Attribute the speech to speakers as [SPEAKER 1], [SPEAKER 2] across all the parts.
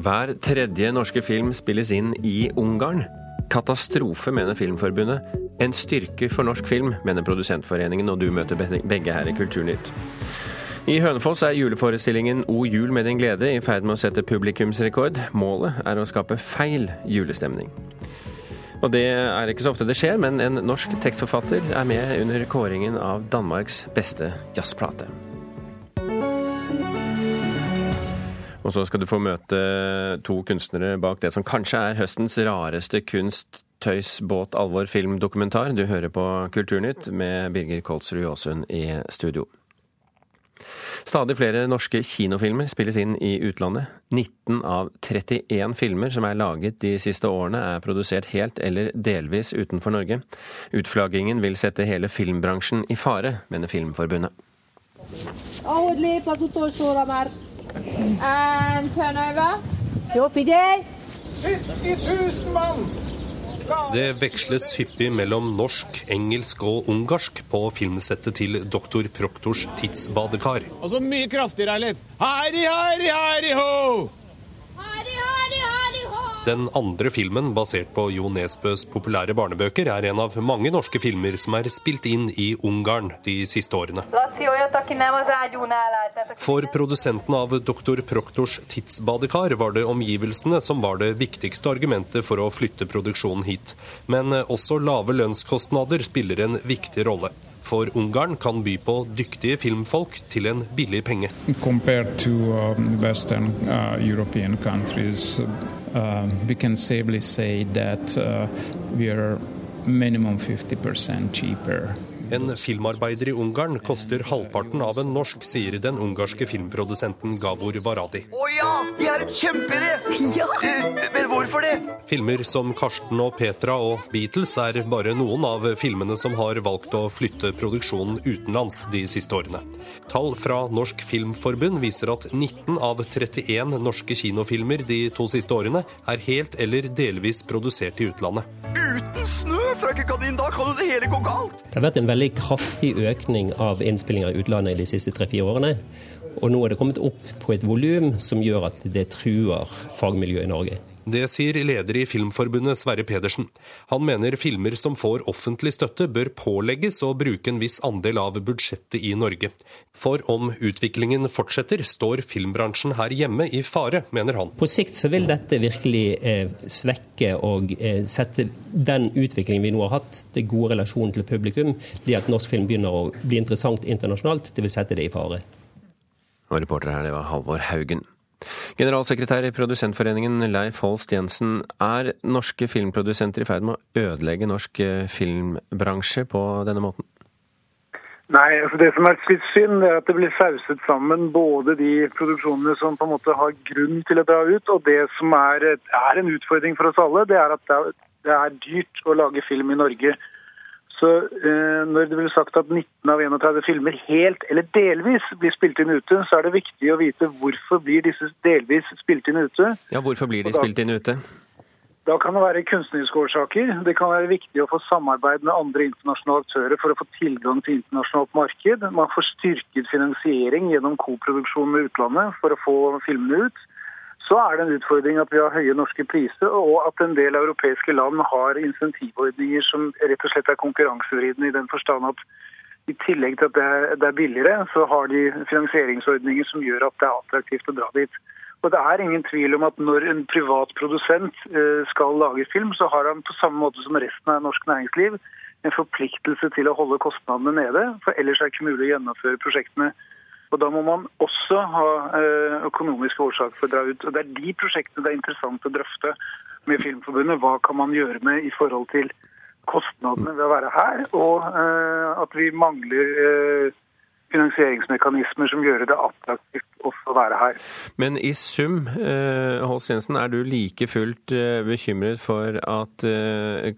[SPEAKER 1] Hver tredje norske film spilles inn i Ungarn. Katastrofe, mener Filmforbundet. En styrke for norsk film, mener Produsentforeningen, og du møter begge her i Kulturnytt. I Hønefoss er juleforestillingen O jul med din glede i ferd med å sette publikumsrekord. Målet er å skape feil julestemning. Og det er ikke så ofte det skjer, men en norsk tekstforfatter er med under kåringen av Danmarks beste jazzplate. Og så skal du få møte to kunstnere bak det som kanskje er høstens rareste kunst, tøys, båt, alvor, film, dokumentar. Du hører på Kulturnytt med Birger Kolsrud Jåsund i studio. Stadig flere norske kinofilmer spilles inn i utlandet. 19 av 31 filmer som er laget de siste årene er produsert helt eller delvis utenfor Norge. Utflaggingen vil sette hele filmbransjen i fare, mener Filmforbundet.
[SPEAKER 2] And turnover. Oppi der. 70 000 mann!
[SPEAKER 3] Det veksles hyppig mellom norsk, engelsk og ungarsk på filmsettet til Doktor Proktors tidsbadekar.
[SPEAKER 4] Og så mye kraftigere, Eilif. Herri, herri, herri, ho!
[SPEAKER 3] Den andre filmen, basert på Jo Nesbøs populære barnebøker, er en av mange norske filmer som er spilt inn i Ungarn de siste årene. For produsenten av Dr. Proktors tidsbadekar var det omgivelsene som var det viktigste argumentet for å flytte produksjonen hit. Men også lave lønnskostnader spiller en viktig rolle. For Ungarn kan by på dyktige filmfolk til en billig penge.
[SPEAKER 5] To uh, Western uh, uh, that uh, minimum 50% cheaper
[SPEAKER 3] en filmarbeider i Ungarn koster halvparten av en norsk, sier den ungarske filmprodusenten Gavor Varadi.
[SPEAKER 6] Å oh ja! De er et kjempeidé! Ja! Men hvorfor det?
[SPEAKER 3] Filmer som Karsten og Petra og Beatles er bare noen av filmene som har valgt å flytte produksjonen utenlands de siste årene. Tall fra Norsk Filmforbund viser at 19 av 31 norske kinofilmer de to siste årene er helt eller delvis produsert i utlandet.
[SPEAKER 6] Uten snø, frøken Kanin! Da kan jo det hele gå galt!
[SPEAKER 7] Det har vært en veldig veldig kraftig økning av innspillinger i utlandet de siste tre-fire årene. Og nå er det kommet opp på et volum som gjør at det truer fagmiljøet i Norge.
[SPEAKER 3] Det sier leder i Filmforbundet Sverre Pedersen. Han mener filmer som får offentlig støtte bør pålegges å bruke en viss andel av budsjettet i Norge. For om utviklingen fortsetter, står filmbransjen her hjemme i fare, mener han.
[SPEAKER 7] På sikt så vil dette virkelig eh, svekke og eh, sette den utviklingen vi nå har hatt, det gode relasjonen til publikum, det at norsk film begynner å bli interessant internasjonalt, det vil sette det i fare.
[SPEAKER 1] Og reporter her, det var Halvor Haugen. Generalsekretær i Produsentforeningen Leif Holst Jensen, er norske filmprodusenter i ferd med å ødelegge norsk eh, filmbransje på denne måten?
[SPEAKER 8] Nei, altså det som er litt synd, er at det blir sauset sammen både de produksjonene som på en måte har grunn til å dra ut, og det som er, er en utfordring for oss alle, det er at det er dyrt å lage film i Norge. Så eh, når det blir sagt at 19 av 31 filmer helt eller delvis blir spilt inn ute, så er det viktig å vite hvorfor blir disse delvis spilt inn ute.
[SPEAKER 1] Ja, Hvorfor blir de da, spilt inn ute?
[SPEAKER 8] Da kan det være kunstneriske årsaker. Det kan være viktig å få samarbeid med andre internasjonale aktører for å få tilgang til internasjonalt marked. Man får styrket finansiering gjennom koproduksjon med utlandet for å få filmene ut. Så er det en utfordring at vi har høye norske priser, og at en del europeiske land har insentivordninger som rett og slett er konkurransevridende i den forstand at i tillegg til at det er billigere, så har de finansieringsordninger som gjør at det er attraktivt å dra dit. Og Det er ingen tvil om at når en privat produsent eh, skal lage film, så har han på samme måte som resten av norsk næringsliv en forpliktelse til å holde kostnadene nede, for ellers er det ikke mulig å gjennomføre prosjektene. Og Da må man også ha eh, økonomiske årsaker for å dra ut. Og Det er de prosjektene det er interessant å drøfte med Filmforbundet. Hva kan man gjøre med i forhold til kostnadene ved å være her, og eh, at vi mangler eh, finansieringsmekanismer som gjør det attraktivt også å være her.
[SPEAKER 1] Men i sum, Holst Jensen, er du like fullt bekymret for at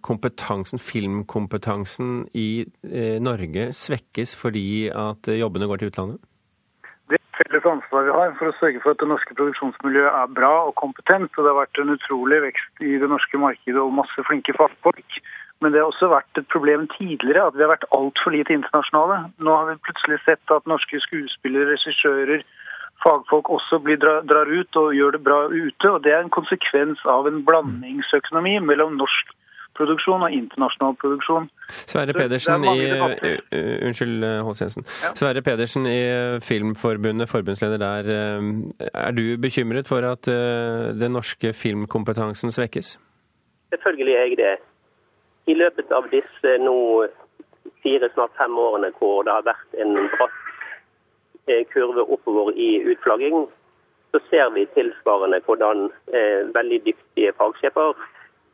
[SPEAKER 1] kompetansen, filmkompetansen i Norge svekkes fordi at jobbene går til utlandet?
[SPEAKER 8] Felles ansvar vi har for å sørge for at det norske produksjonsmiljøet er bra og kompetent. og Det har vært en utrolig vekst i det norske markedet og masse flinke fagfolk. Men det har også vært et problem tidligere at vi har vært altfor lite internasjonale. Nå har vi plutselig sett at norske skuespillere, regissører, fagfolk også blir, drar, drar ut og gjør det bra ute. og Det er en konsekvens av en blandingsøkonomi mellom norsk produksjon og internasjonal produksjon.
[SPEAKER 1] Sverre
[SPEAKER 8] er
[SPEAKER 1] Pedersen i Unnskyld, Hås Holst Jensen. Sverre Pedersen i uh, Filmforbundet, forbundsleder der. uh, Er du bekymret for at uh, den norske filmkompetansen svekkes?
[SPEAKER 9] Selvfølgelig er jeg det. I løpet av disse nå fire, snart fem årene hvor det har vært en bratt eh, kurve oppover i utflagging, så ser vi tilsvarende hvordan eh, veldig dyktige fagsjefer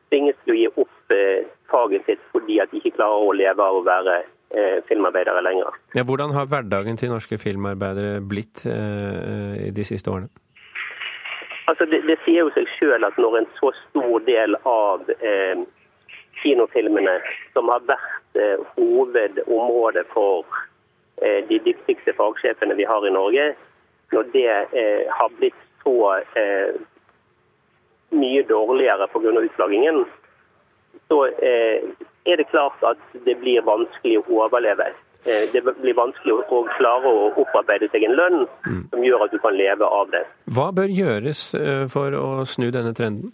[SPEAKER 9] tvinges til å gi opp eh, faget sitt fordi at de ikke klarer å leve av å være eh, filmarbeidere lenger.
[SPEAKER 1] Ja, hvordan har hverdagen til norske filmarbeidere blitt i de siste årene?
[SPEAKER 9] Altså, det, det sier jo seg sjøl at når en så stor del av eh, kinofilmene, som har vært eh, hovedområdet for eh, de dyktigste fagsjefene vi har i Norge, når det eh, har blitt så eh, mye dårligere pga. utflaggingen, så eh, er det klart at det blir vanskelig å overleve. Eh, det blir vanskelig å, å klare å opparbeide seg en lønn som gjør at du kan leve av det.
[SPEAKER 1] Hva bør gjøres uh, for å snu denne trenden?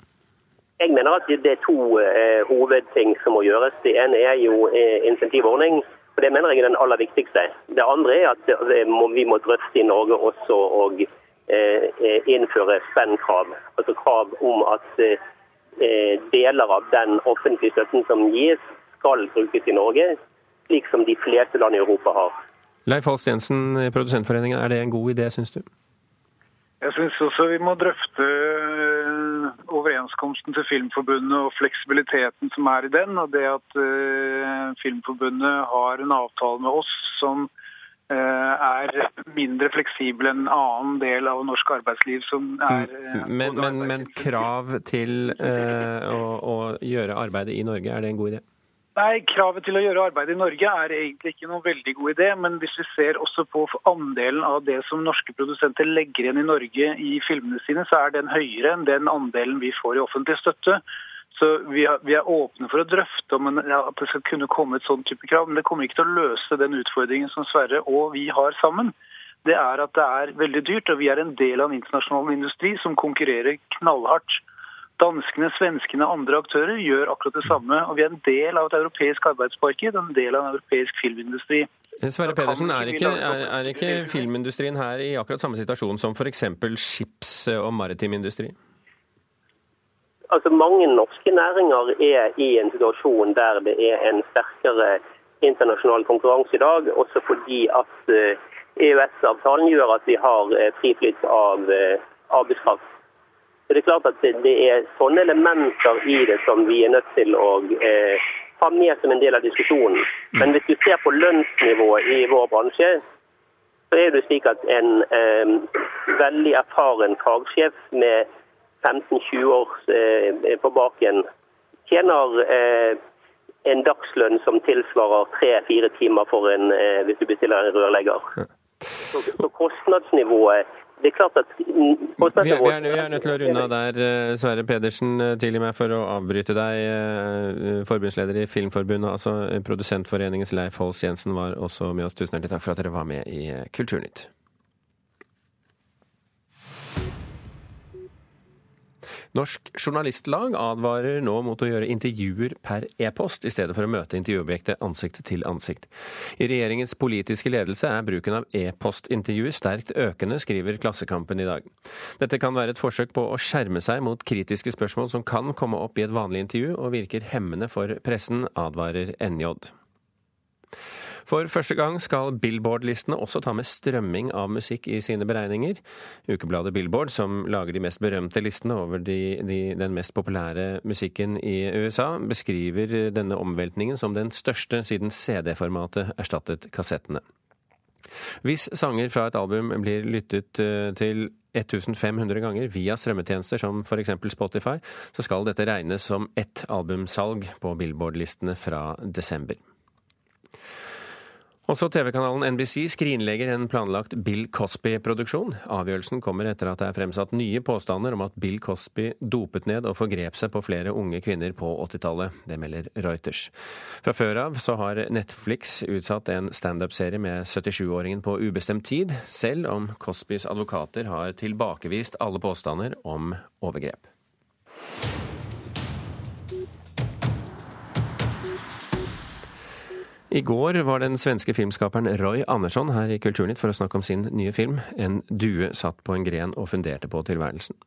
[SPEAKER 9] Jeg mener at det er to eh, hovedting som må gjøres. Det ene er jo eh, insentivordning. og Det mener jeg er den aller viktigste. Det andre er at vi må drøfte i Norge også og eh, eh, innføre spennkrav. Altså krav om at eh, eh, deler av den offentlige støtten som gis, skal brukes i Norge, slik som de fleste land i Europa har.
[SPEAKER 1] Leif Halst Jensen i Produsentforeningen, er det en god idé, syns du?
[SPEAKER 8] Jeg syns også vi må drøfte øh, overenskomsten til Filmforbundet og fleksibiliteten som er i den. Og det at øh, Filmforbundet har en avtale med oss som er mindre fleksibel enn en annen del av norsk arbeidsliv som er øh,
[SPEAKER 1] Men, men, men krav til uh, å, å gjøre arbeidet i Norge, er det en god idé?
[SPEAKER 8] Nei, Kravet til å gjøre arbeid i Norge er egentlig ikke noen veldig god idé. Men hvis vi ser også på andelen av det som norske produsenter legger igjen i Norge i filmene sine, så er den høyere enn den andelen vi får i offentlig støtte. Så vi er, vi er åpne for å drøfte om en, ja, at det skal kunne komme et sånn type krav. Men det kommer ikke til å løse den utfordringen som Sverre og vi har sammen. Det er at det er veldig dyrt, og vi er en del av en internasjonal industri som konkurrerer knallhardt. Danskene, svenskene og andre aktører gjør akkurat det samme. Og vi er en del av et europeisk arbeidsmarked, en del av en europeisk filmindustri.
[SPEAKER 1] Sverre Pedersen, er ikke, er, er ikke filmindustrien her i akkurat samme situasjon som f.eks. skips- og maritim industri?
[SPEAKER 9] Altså Mange norske næringer er i en situasjon der det er en sterkere internasjonal konkurranse i dag, også fordi at eh, EØS-avtalen gjør at vi har friflyt av eh, arbeidskraft. Så Det er klart at det, er sånne elementer i det som vi er nødt til å eh, ha med som en del av diskusjonen. Men hvis du ser på lønnsnivået i vår bransje, så er det slik at en eh, veldig erfaren fagsjef med 15-20 år eh, på baken tjener eh, en dagslønn som tilsvarer tre-fire timer for en, eh, hvis du bestiller en rørlegger. Så, så kostnadsnivået Det er klart at
[SPEAKER 1] Vi er, vi, er, vi er nødt til å runde av der. Sverre Pedersen, tilgi meg for å avbryte deg. Forbundsleder i Filmforbundet, altså Produsentforeningens Leif Holst Jensen var også med oss. Tusen hjertelig takk for at dere var med i Kulturnytt. Norsk Journalistlag advarer nå mot å gjøre intervjuer per e-post, i stedet for å møte intervjuobjektet ansikt til ansikt. I regjeringens politiske ledelse er bruken av e-postintervjuer sterkt økende, skriver Klassekampen i dag. Dette kan være et forsøk på å skjerme seg mot kritiske spørsmål som kan komme opp i et vanlig intervju, og virker hemmende for pressen, advarer NJ. For første gang skal Billboard-listene også ta med strømming av musikk i sine beregninger. Ukebladet Billboard, som lager de mest berømte listene over de, de, den mest populære musikken i USA, beskriver denne omveltningen som den største siden CD-formatet erstattet kassettene. Hvis sanger fra et album blir lyttet eh, til 1500 ganger via strømmetjenester som f.eks. Spotify, så skal dette regnes som ett albumsalg på Billboard-listene fra desember.
[SPEAKER 10] Også TV-kanalen NBC skrinlegger en planlagt Bill Cosby-produksjon. Avgjørelsen kommer etter at det er fremsatt nye påstander om at Bill Cosby dopet ned og forgrep seg på flere unge kvinner på 80-tallet. Det melder Reuters. Fra før av så har Netflix utsatt en standup-serie med 77-åringen på ubestemt tid, selv om Cosbys advokater har tilbakevist alle påstander om overgrep. I går var den svenske filmskaperen Roy Andersson her i Kulturnytt for å snakke om sin nye film 'En due satt på en gren og funderte på tilværelsen'.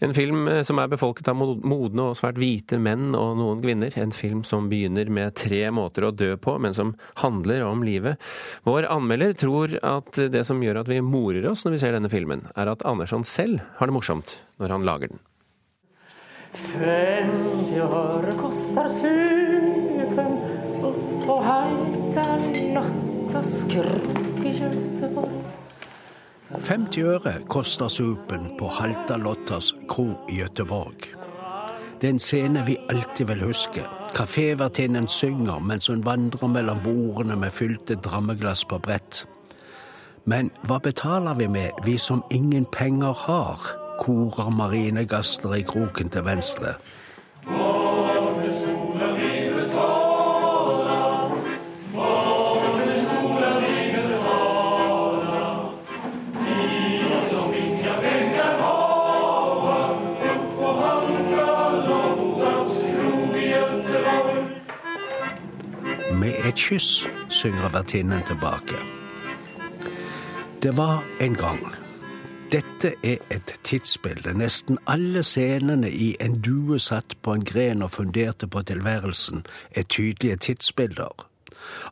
[SPEAKER 10] En film eh, som er befolket av modne og svært hvite menn og noen kvinner. En film som begynner med tre måter å dø på, men som handler om livet. Vår anmelder tror at det som gjør at vi morer oss når vi ser denne filmen, er at Andersson selv har det morsomt når han lager den. 50 år koster supen på halta Lottas krok i Göteborg. 50 øre koster supen på Halta Lottas kro i Gøteborg. Det er en scene vi alltid vil huske. Kafévertinnen synger mens hun vandrer mellom bordene med fylte drammeglass på brett. Men hva betaler vi med, vi som ingen penger har? korer marinegaster i kroken til venstre. Et kyss, synger vertinnen tilbake. Det var en gang. Dette er et tidsbilde. Nesten alle scenene i En due satt på en gren og funderte på tilværelsen er tydelige tidsbilder.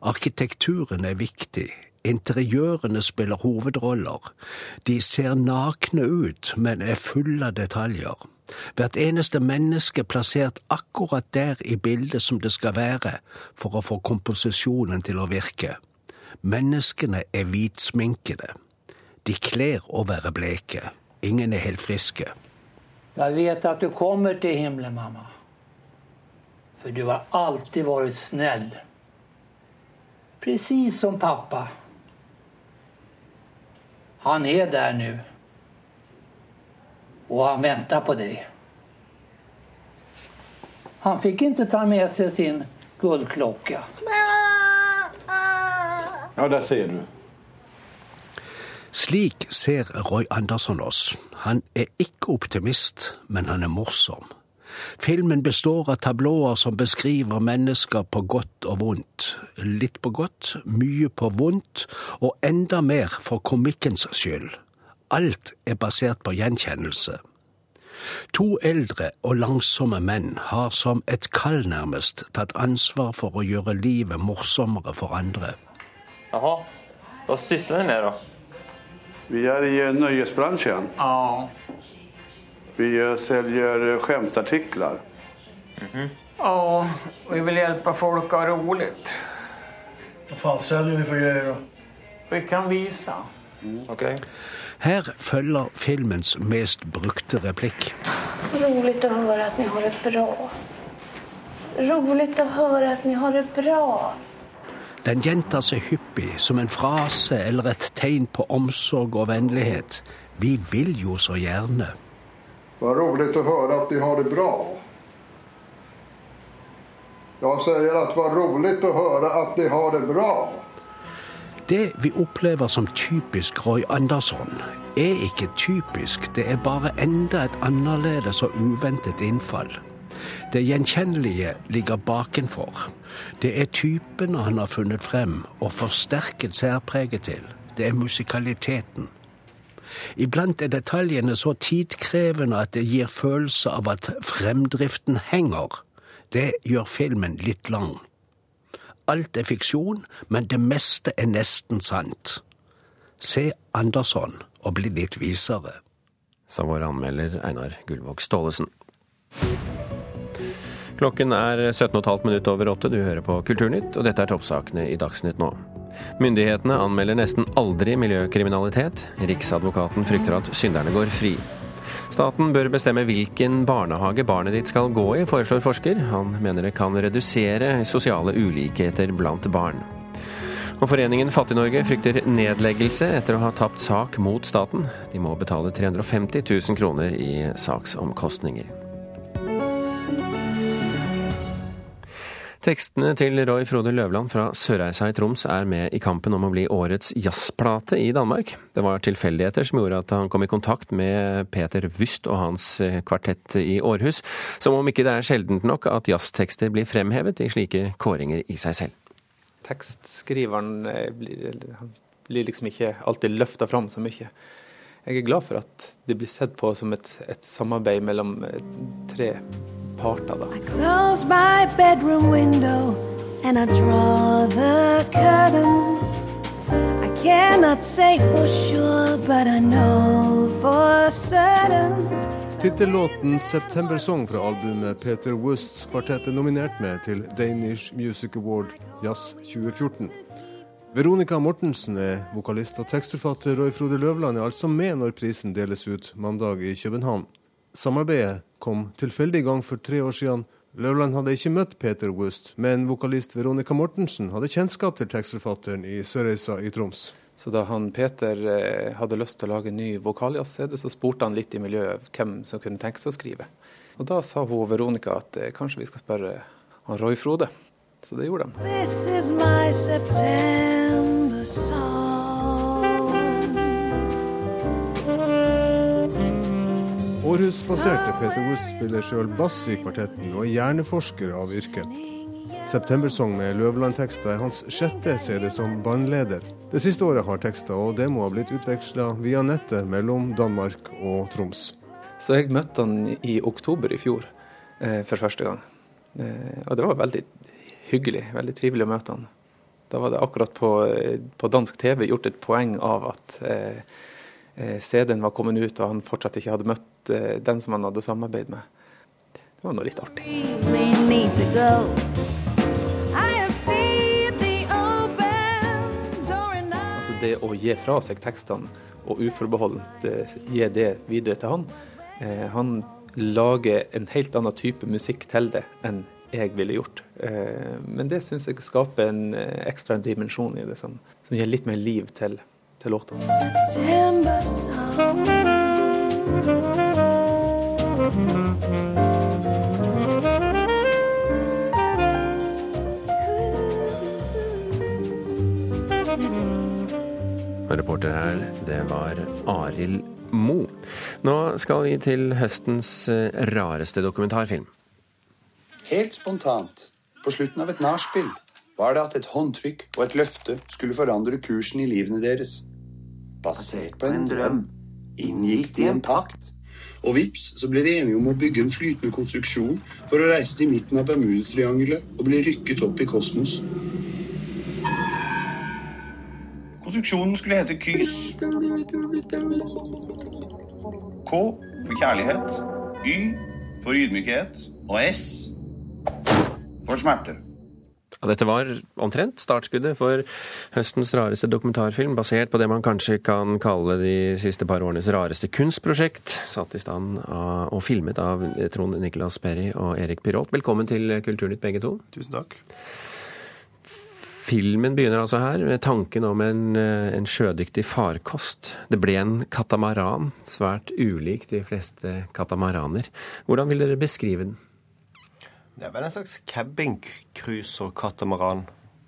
[SPEAKER 10] Arkitekturen er viktig. Interiørene spiller hovedroller. De ser nakne ut, men er fulle av detaljer. Hvert eneste menneske plassert akkurat der i bildet som det skal være for å få komposisjonen til å virke. Menneskene er hvitsminkede. De kler å være bleke. Ingen er helt friske.
[SPEAKER 11] Jeg vet at du kommer til himmelen, mamma. For du har alltid vært snill. Precis som pappa. Han er der nå. Og han venta på deg. Han fikk ikke ta med seg sin gullklokke.
[SPEAKER 4] Ja, der ser du.
[SPEAKER 10] Slik ser Roy Andersson oss. Han er ikke optimist, men han er morsom. Filmen består av tablåer som beskriver mennesker på godt og vondt. Litt på godt, mye på vondt, og enda mer for komikkens skyld. Alt er basert på gjenkjennelse. To eldre og langsomme menn har som et kall nærmest tatt ansvar for å gjøre livet morsommere for andre.
[SPEAKER 12] Jaha, hva sysler dere med, da?
[SPEAKER 4] Vi er i nøyesbransjen.
[SPEAKER 12] Ja.
[SPEAKER 4] Vi eh, selger skjemtartikler.
[SPEAKER 12] Mm -hmm. Ja, vi vil hjelpe folk å ha rolig.
[SPEAKER 4] Hva faen selger vi for greier, da?
[SPEAKER 12] Vi kan vise.
[SPEAKER 4] Mm.
[SPEAKER 12] Okay.
[SPEAKER 10] Her følger filmens mest brukte replikk.
[SPEAKER 13] Rolig å høre at dere har det bra. Rolig å høre at dere har det bra.
[SPEAKER 10] Den gjentar seg hyppig som en frase eller et tegn på omsorg og vennlighet. Vi vil jo så gjerne.
[SPEAKER 4] Vad roligt å høre at de har det bra. Jeg sier at det var roligt å høre at de har det bra.
[SPEAKER 10] Det vi opplever som typisk Roy Andersson, er ikke typisk. Det er bare enda et annerledes og uventet innfall. Det gjenkjennelige ligger bakenfor. Det er typene han har funnet frem og forsterket særpreget til. Det er musikaliteten. Iblant er detaljene så tidkrevende at det gir følelse av at fremdriften henger. Det gjør filmen litt lang. Alt er fiksjon, men det meste er nesten sant. Se Andersson og bli litt visere. Sa vår anmelder Einar Gullvåg Staalesen. Klokken er 17,5 minutter over åtte. Du hører på Kulturnytt, og dette er toppsakene i Dagsnytt nå. Myndighetene anmelder nesten aldri miljøkriminalitet. Riksadvokaten frykter at synderne går fri. Staten bør bestemme hvilken barnehage barnet ditt skal gå i, foreslår forsker. Han mener det kan redusere sosiale ulikheter blant barn.
[SPEAKER 1] Og Foreningen Fattig-Norge frykter nedleggelse etter å ha tapt sak mot staten. De må betale 350 000 kroner i saksomkostninger. Tekstene til Roy Frode Løvland fra Sørreisa i Troms er med i kampen om å bli årets jazzplate i Danmark. Det var tilfeldigheter som gjorde at han kom i kontakt med Peter Wüst og hans kvartett i Århus, som om ikke det er sjeldent nok at jazztekster blir fremhevet i slike kåringer i seg selv.
[SPEAKER 14] Tekstskriveren blir, blir liksom ikke alltid løfta fram så mye. Jeg er glad for at det blir sett på som et, et samarbeid mellom tre parter, da.
[SPEAKER 15] Close my bedroom window and I draw the curtains. I cannot say for sure, but I know for certain.
[SPEAKER 16] Tittellåten 'September Song' fra albumet Peter Wusts kvartett er nominert med til Danish Music Award Jazz 2014. Veronica Mortensen er vokalist og tekstforfatter, Roy Frode Løvland er altså med når prisen deles ut mandag i København. Samarbeidet kom tilfeldig i gang for tre år siden. Løvland hadde ikke møtt Peter August, men vokalist Veronica Mortensen hadde kjennskap til tekstforfatteren i Sørreisa i Troms.
[SPEAKER 14] Så da han Peter eh, hadde lyst til å lage en ny vokaljazz-CD, så spurte han litt i miljøet hvem som kunne tenke seg å skrive. Og da sa hun Veronica at eh, kanskje vi skal spørre han Roy Frode. Så det gjorde de.
[SPEAKER 15] This is my September song.
[SPEAKER 16] Århus-baserte Peter Wust spiller sjøl bass i kvartetten og er hjerneforsker av yrke. 'Septembersong' med Løvland-tekster er hans sjette CD som bandleder. Det siste året har tekster og demoer blitt utveksla via nettet mellom Danmark og Troms.
[SPEAKER 14] Så jeg møtte han i oktober i fjor eh, for første gang. Eh, og det var veldig hyggelig, veldig trivelig å møte han. Da var det akkurat på, på dansk TV gjort et poeng av at eh, CD-en var kommet ut, og han fortsatt ikke hadde møtt eh, den som han hadde samarbeid med. Det var nå litt artig. Altså det å gi fra seg tekstene og uforbeholdent eh, gi det videre til han. Eh, han lager en helt annen type musikk til det enn jeg ville gjort. Eh, men det syns jeg skaper en eh, ekstra dimensjon i det, som, som gir litt mer liv til, til låta.
[SPEAKER 1] Reporter her, det var Arild Mo. Nå skal vi til høstens eh, rareste dokumentarfilm.
[SPEAKER 17] Helt spontant, på slutten av et nachspiel, var det at et håndtrykk og et løfte skulle forandre kursen i livene deres. Basert på en drøm inngikk de en pakt. Og vips, så ble de enige om å bygge en flytende konstruksjon for å reise til midten av Bermudetriangelet og bli rykket opp i kosmos.
[SPEAKER 18] Konstruksjonen skulle hete KYS. K for kjærlighet, Y for ydmykhet og S for smerte.
[SPEAKER 1] Ja, dette var omtrent startskuddet for høstens rareste dokumentarfilm, basert på det man kanskje kan kalle de siste par årenes rareste kunstprosjekt, satt i stand av, og filmet av Trond Nicolas Perry og Erik Pirot. Velkommen til Kulturnytt, begge to.
[SPEAKER 17] Tusen takk.
[SPEAKER 1] Filmen begynner altså her med tanken om en, en sjødyktig farkost. Det ble en katamaran, svært ulik de fleste katamaraner. Hvordan vil dere beskrive den?
[SPEAKER 19] Det er vel en slags cabincruise og katamaran.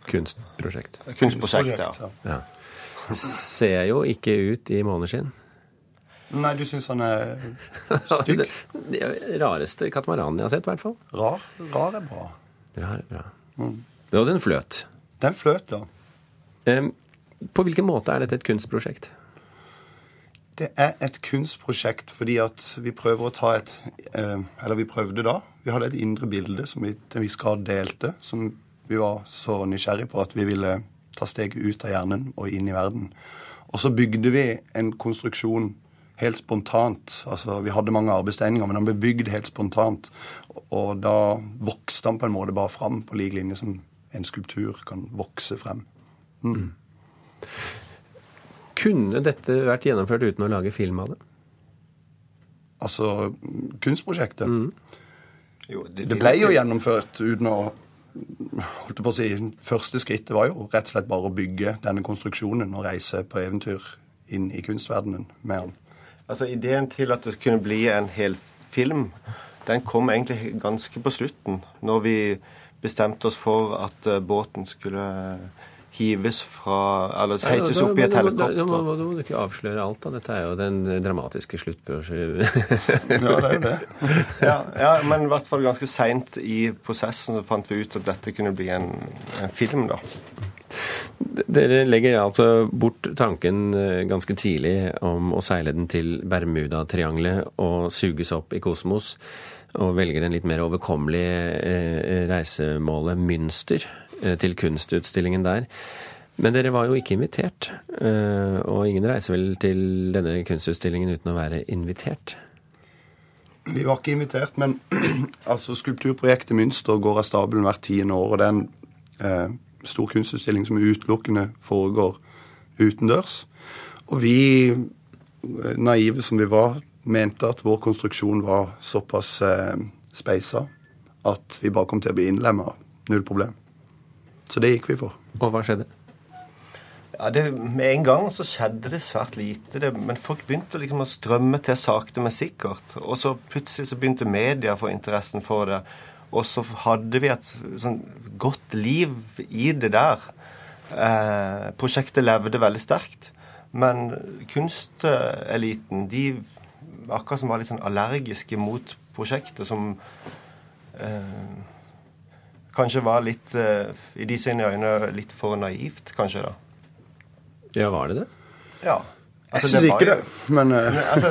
[SPEAKER 1] Kunstprosjekt.
[SPEAKER 19] Kunstprosjekt, ja.
[SPEAKER 1] ja. Ser jo ikke ut i måneskinn.
[SPEAKER 17] Nei, du syns han er stygg?
[SPEAKER 1] det, det rareste katamaranen jeg har sett, i hvert fall.
[SPEAKER 17] Rar, rar er bra.
[SPEAKER 1] Rar er bra. Mm. Og den fløt.
[SPEAKER 17] Den fløt, ja.
[SPEAKER 1] Um, på hvilken måte er dette et kunstprosjekt?
[SPEAKER 17] Det er et kunstprosjekt fordi at vi prøver å ta et eh, Eller vi prøvde da. Vi hadde et indre bilde som vi til en viss grad delte, som vi var så nysgjerrig på at vi ville ta steget ut av hjernen og inn i verden. Og så bygde vi en konstruksjon helt spontant. Altså, Vi hadde mange arbeidstegninger, men den ble bygd helt spontant. Og da vokste den på en måte bare fram, på lik linje som en skulptur kan vokse frem. Mm.
[SPEAKER 1] Kunne dette vært gjennomført uten å lage film av det?
[SPEAKER 17] Altså kunstprosjektet? Mm. Jo, det, det, ble jo gjennomført uten å holdt på å si, Første skrittet var jo rett og slett bare å bygge denne konstruksjonen og reise på eventyr inn i kunstverdenen med han.
[SPEAKER 19] Altså Ideen til at det kunne bli en hel film, den kom egentlig ganske på slutten. Når vi bestemte oss for at eh, båten skulle hives fra Eller heises opp i et helikopter.
[SPEAKER 1] Da må, du ikke avsløre alt, da. Dette er jo den dramatiske sluttbrosjyren.
[SPEAKER 17] ja, det er jo det.
[SPEAKER 19] ja, ja, men i hvert fall ganske seint i prosessen så fant vi ut at dette kunne bli en, en film, da.
[SPEAKER 1] Dere legger altså bort tanken eh, ganske tidlig om å seile den til Bermudatriangelet og suges opp i kosmos, og velger den litt mer overkommelige eh, reisemålet Münster eh, til kunstutstillingen der. Men dere var jo ikke invitert, og ingen reiser vel til denne kunstutstillingen uten å være invitert?
[SPEAKER 17] Vi var ikke invitert, men altså, skulpturprojektet Münster går av stabelen hvert tiende år. og det er en eh, stor kunstutstilling som utelukkende foregår utendørs. Og vi, naive som vi var, mente at vår konstruksjon var såpass eh, speisa at vi bare kom til å bli innlemma. Null problem. Så det gikk vi for.
[SPEAKER 1] Og hva skjedde?
[SPEAKER 19] Ja, det, Med en gang så skjedde det svært lite. Det, men folk begynte liksom å strømme til sakte, men sikkert. Og så plutselig så begynte media å få interessen for det. Og så hadde vi et sånn godt liv i det der. Eh, prosjektet levde veldig sterkt. Men kunsteliten, de akkurat som var litt sånn allergiske mot prosjektet, som eh, kanskje var litt, eh, i de sine øyne, litt for naivt, kanskje, da.
[SPEAKER 1] Ja, var det det?
[SPEAKER 19] Ja.
[SPEAKER 17] Altså, jeg syns ikke det, men uh...
[SPEAKER 19] altså,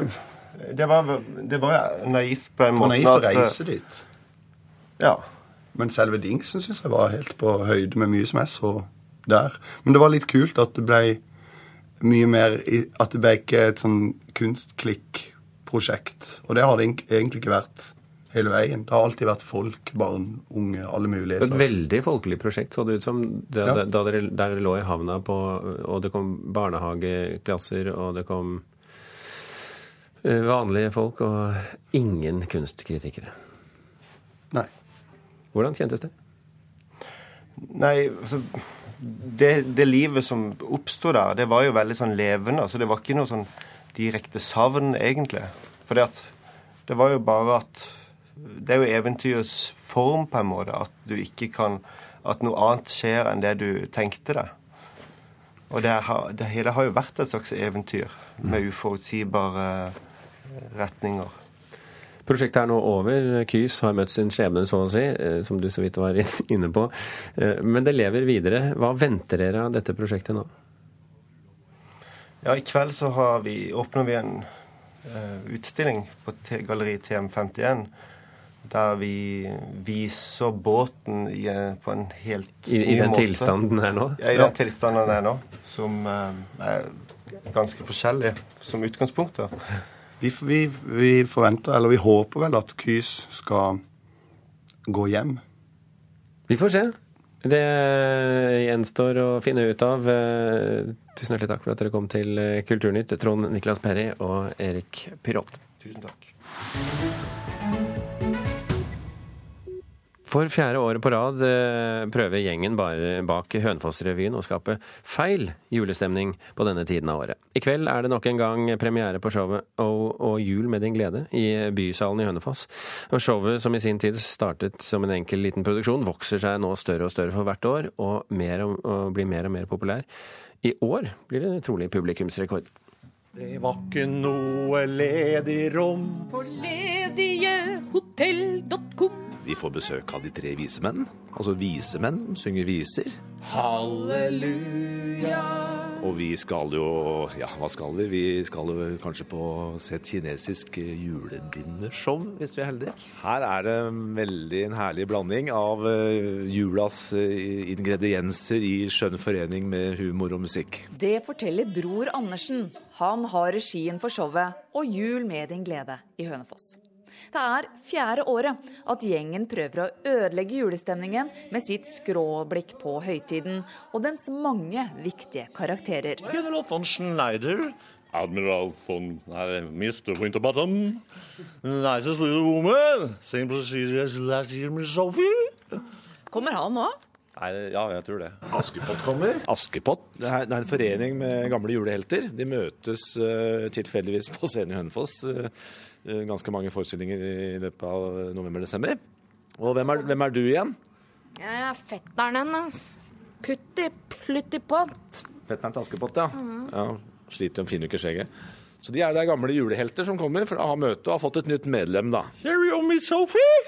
[SPEAKER 19] det, var, det var naivt på en
[SPEAKER 17] måte.
[SPEAKER 19] For
[SPEAKER 17] naivt å reise dit.
[SPEAKER 19] Ja.
[SPEAKER 17] Men selve dingsen syns jeg var helt på høyde med mye som jeg så der. Men det var litt kult at det ble mye mer At det ble ikke et sånn kunstklikk-prosjekt. Og det har det egentlig ikke vært hele veien. Det har alltid vært folk, barn, unge, alle mulige.
[SPEAKER 1] Et veldig folkelig prosjekt så det ut som da, ja. da dere, der dere lå i havna på Og det kom barnehageklasser, og det kom vanlige folk, og ingen kunstkritikere.
[SPEAKER 17] Nei.
[SPEAKER 1] Hvordan kjentes det?
[SPEAKER 19] Nei, altså det, det livet som oppsto der, det var jo veldig sånn levende. altså Det var ikke noe sånn direkte savn, egentlig. Fordi at det var jo bare at Det er jo eventyrets form, på en måte. At du ikke kan At noe annet skjer enn det du tenkte deg. Og det, har, det hele har jo vært et slags eventyr med uforutsigbare retninger.
[SPEAKER 1] Prosjektet er nå over. Kys har møtt sin skjebne, så å si, som du så vidt var inne på. Men det lever videre. Hva venter dere av dette prosjektet nå?
[SPEAKER 19] Ja, I kveld så har vi, åpner vi en utstilling på galleri TM51. Der vi viser båten i, på en helt
[SPEAKER 1] I, i den måte. tilstanden den er nå?
[SPEAKER 19] Ja, i den tilstanden den er nå. Som uh, er ganske forskjellig som utgangspunkt. da.
[SPEAKER 17] Vi, vi, vi, forventer, eller vi håper vel at Kys skal gå hjem.
[SPEAKER 1] Vi får se. Det gjenstår å finne ut av. Tusen hjertelig takk for at dere kom til Kulturnytt, Trond Niklas Perry og Erik Pyrot.
[SPEAKER 19] Tusen takk.
[SPEAKER 1] For fjerde året på rad prøver gjengen bare bak Hønefoss-revyen å skape feil julestemning på denne tiden av året. I kveld er det nok en gang premiere på showet O og jul med din glede i Bysalen i Hønefoss. Og showet, som i sin tid startet som en enkel liten produksjon, vokser seg nå større og større for hvert år, og, mer og, og blir mer og mer populær. I år blir det trolig publikumsrekord.
[SPEAKER 20] Det var ikke noe ledig rom
[SPEAKER 21] på ledighotell.com.
[SPEAKER 22] Vi får besøk av de tre vise menn. Altså vise menn synger viser.
[SPEAKER 20] Halleluja.
[SPEAKER 22] Og vi skal jo Ja, hva skal vi? Vi skal jo kanskje på se et kinesisk julebindershow, hvis vi er heldige. Her er det veldig en herlig blanding av julas ingredienser i skjønn forening med humor og musikk.
[SPEAKER 23] Det forteller Bror Andersen. Han har regien for showet og Jul med din glede i Hønefoss. Det er fjerde året at gjengen prøver å ødelegge julestemningen med sitt skråblikk på høytiden og dens mange viktige karakterer.
[SPEAKER 20] General von Schneider. Admiral von nei, Mr. Winterbottom. Nicest little woman. Same procedure as last year, Miss Sophie.
[SPEAKER 24] Kommer han òg?
[SPEAKER 22] Nei, ja, jeg tror det. Askepott kommer. Askepott det er, det er en forening med gamle julehelter. De møtes uh, tilfeldigvis på scenen i Hønefoss. Uh, ganske mange forestillinger i løpet av november-desember. Og hvem er, hvem er, du igjen?
[SPEAKER 21] Jeg er fetteren hennes. Putti Plutti Pott.
[SPEAKER 22] Fetteren til Askepott, ja. Mm. ja. Sliter jo, finner jo ikke skjegget. Så de er der gamle julehelter som kommer for å ha møte og har fått et nytt medlem, da.
[SPEAKER 24] Cherry on me, Sophie!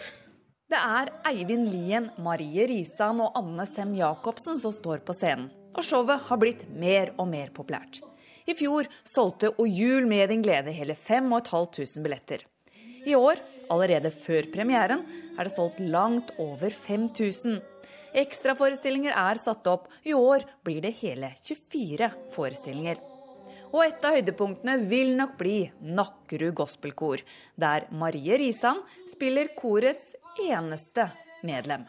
[SPEAKER 23] Det er Eivind Lien, Marie Risan og Anne Sem Jacobsen som står på scenen. Og showet har blitt mer og mer populært. I fjor solgte O jul med din glede hele 5500 billetter. I år, allerede før premieren, er det solgt langt over 5000. Ekstraforestillinger er satt opp. I år blir det hele 24 forestillinger. Og et av høydepunktene vil nok bli Nakkerud gospelkor, der Marie Risan spiller korets eneste medlem.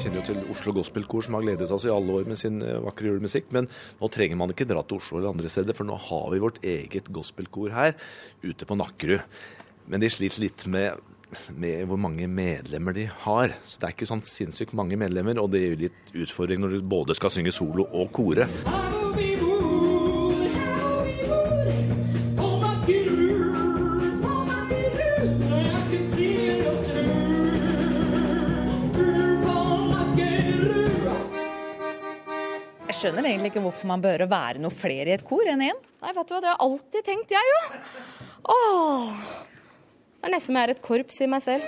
[SPEAKER 22] kjenner jo til Oslo Gospelkor, som har gledet oss i alle år med sin eh, vakre julemusikk. Men nå trenger man ikke dra til Oslo eller andre steder, for nå har vi vårt eget gospelkor her ute på Nakkerud. Men de sliter litt med med hvor mange medlemmer de har. Så Det er ikke sånn sinnssykt mange medlemmer, og det gir litt utfordring når du både skal synge solo og kore.
[SPEAKER 24] Jeg skjønner egentlig ikke hvorfor man bør være noe flere i et kor enn én.
[SPEAKER 21] Nei, vet du hva, det har jeg alltid tenkt, jeg jo. Åh. Det er nesten som jeg er et korps i meg selv.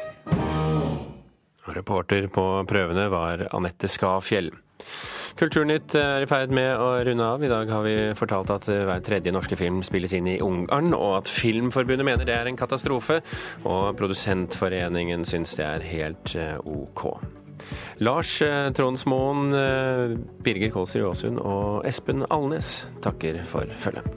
[SPEAKER 1] Reporter på prøvene var Anette Skafjell. Kulturnytt er i ferd med å runde av. I dag har vi fortalt at hver tredje norske film spilles inn i Ungarn, og at Filmforbundet mener det er en katastrofe. Og Produsentforeningen syns det er helt eh, OK. Lars eh, Tronsmoen, eh, Birger Kolsrud Aasund og Espen Alnes takker for følget.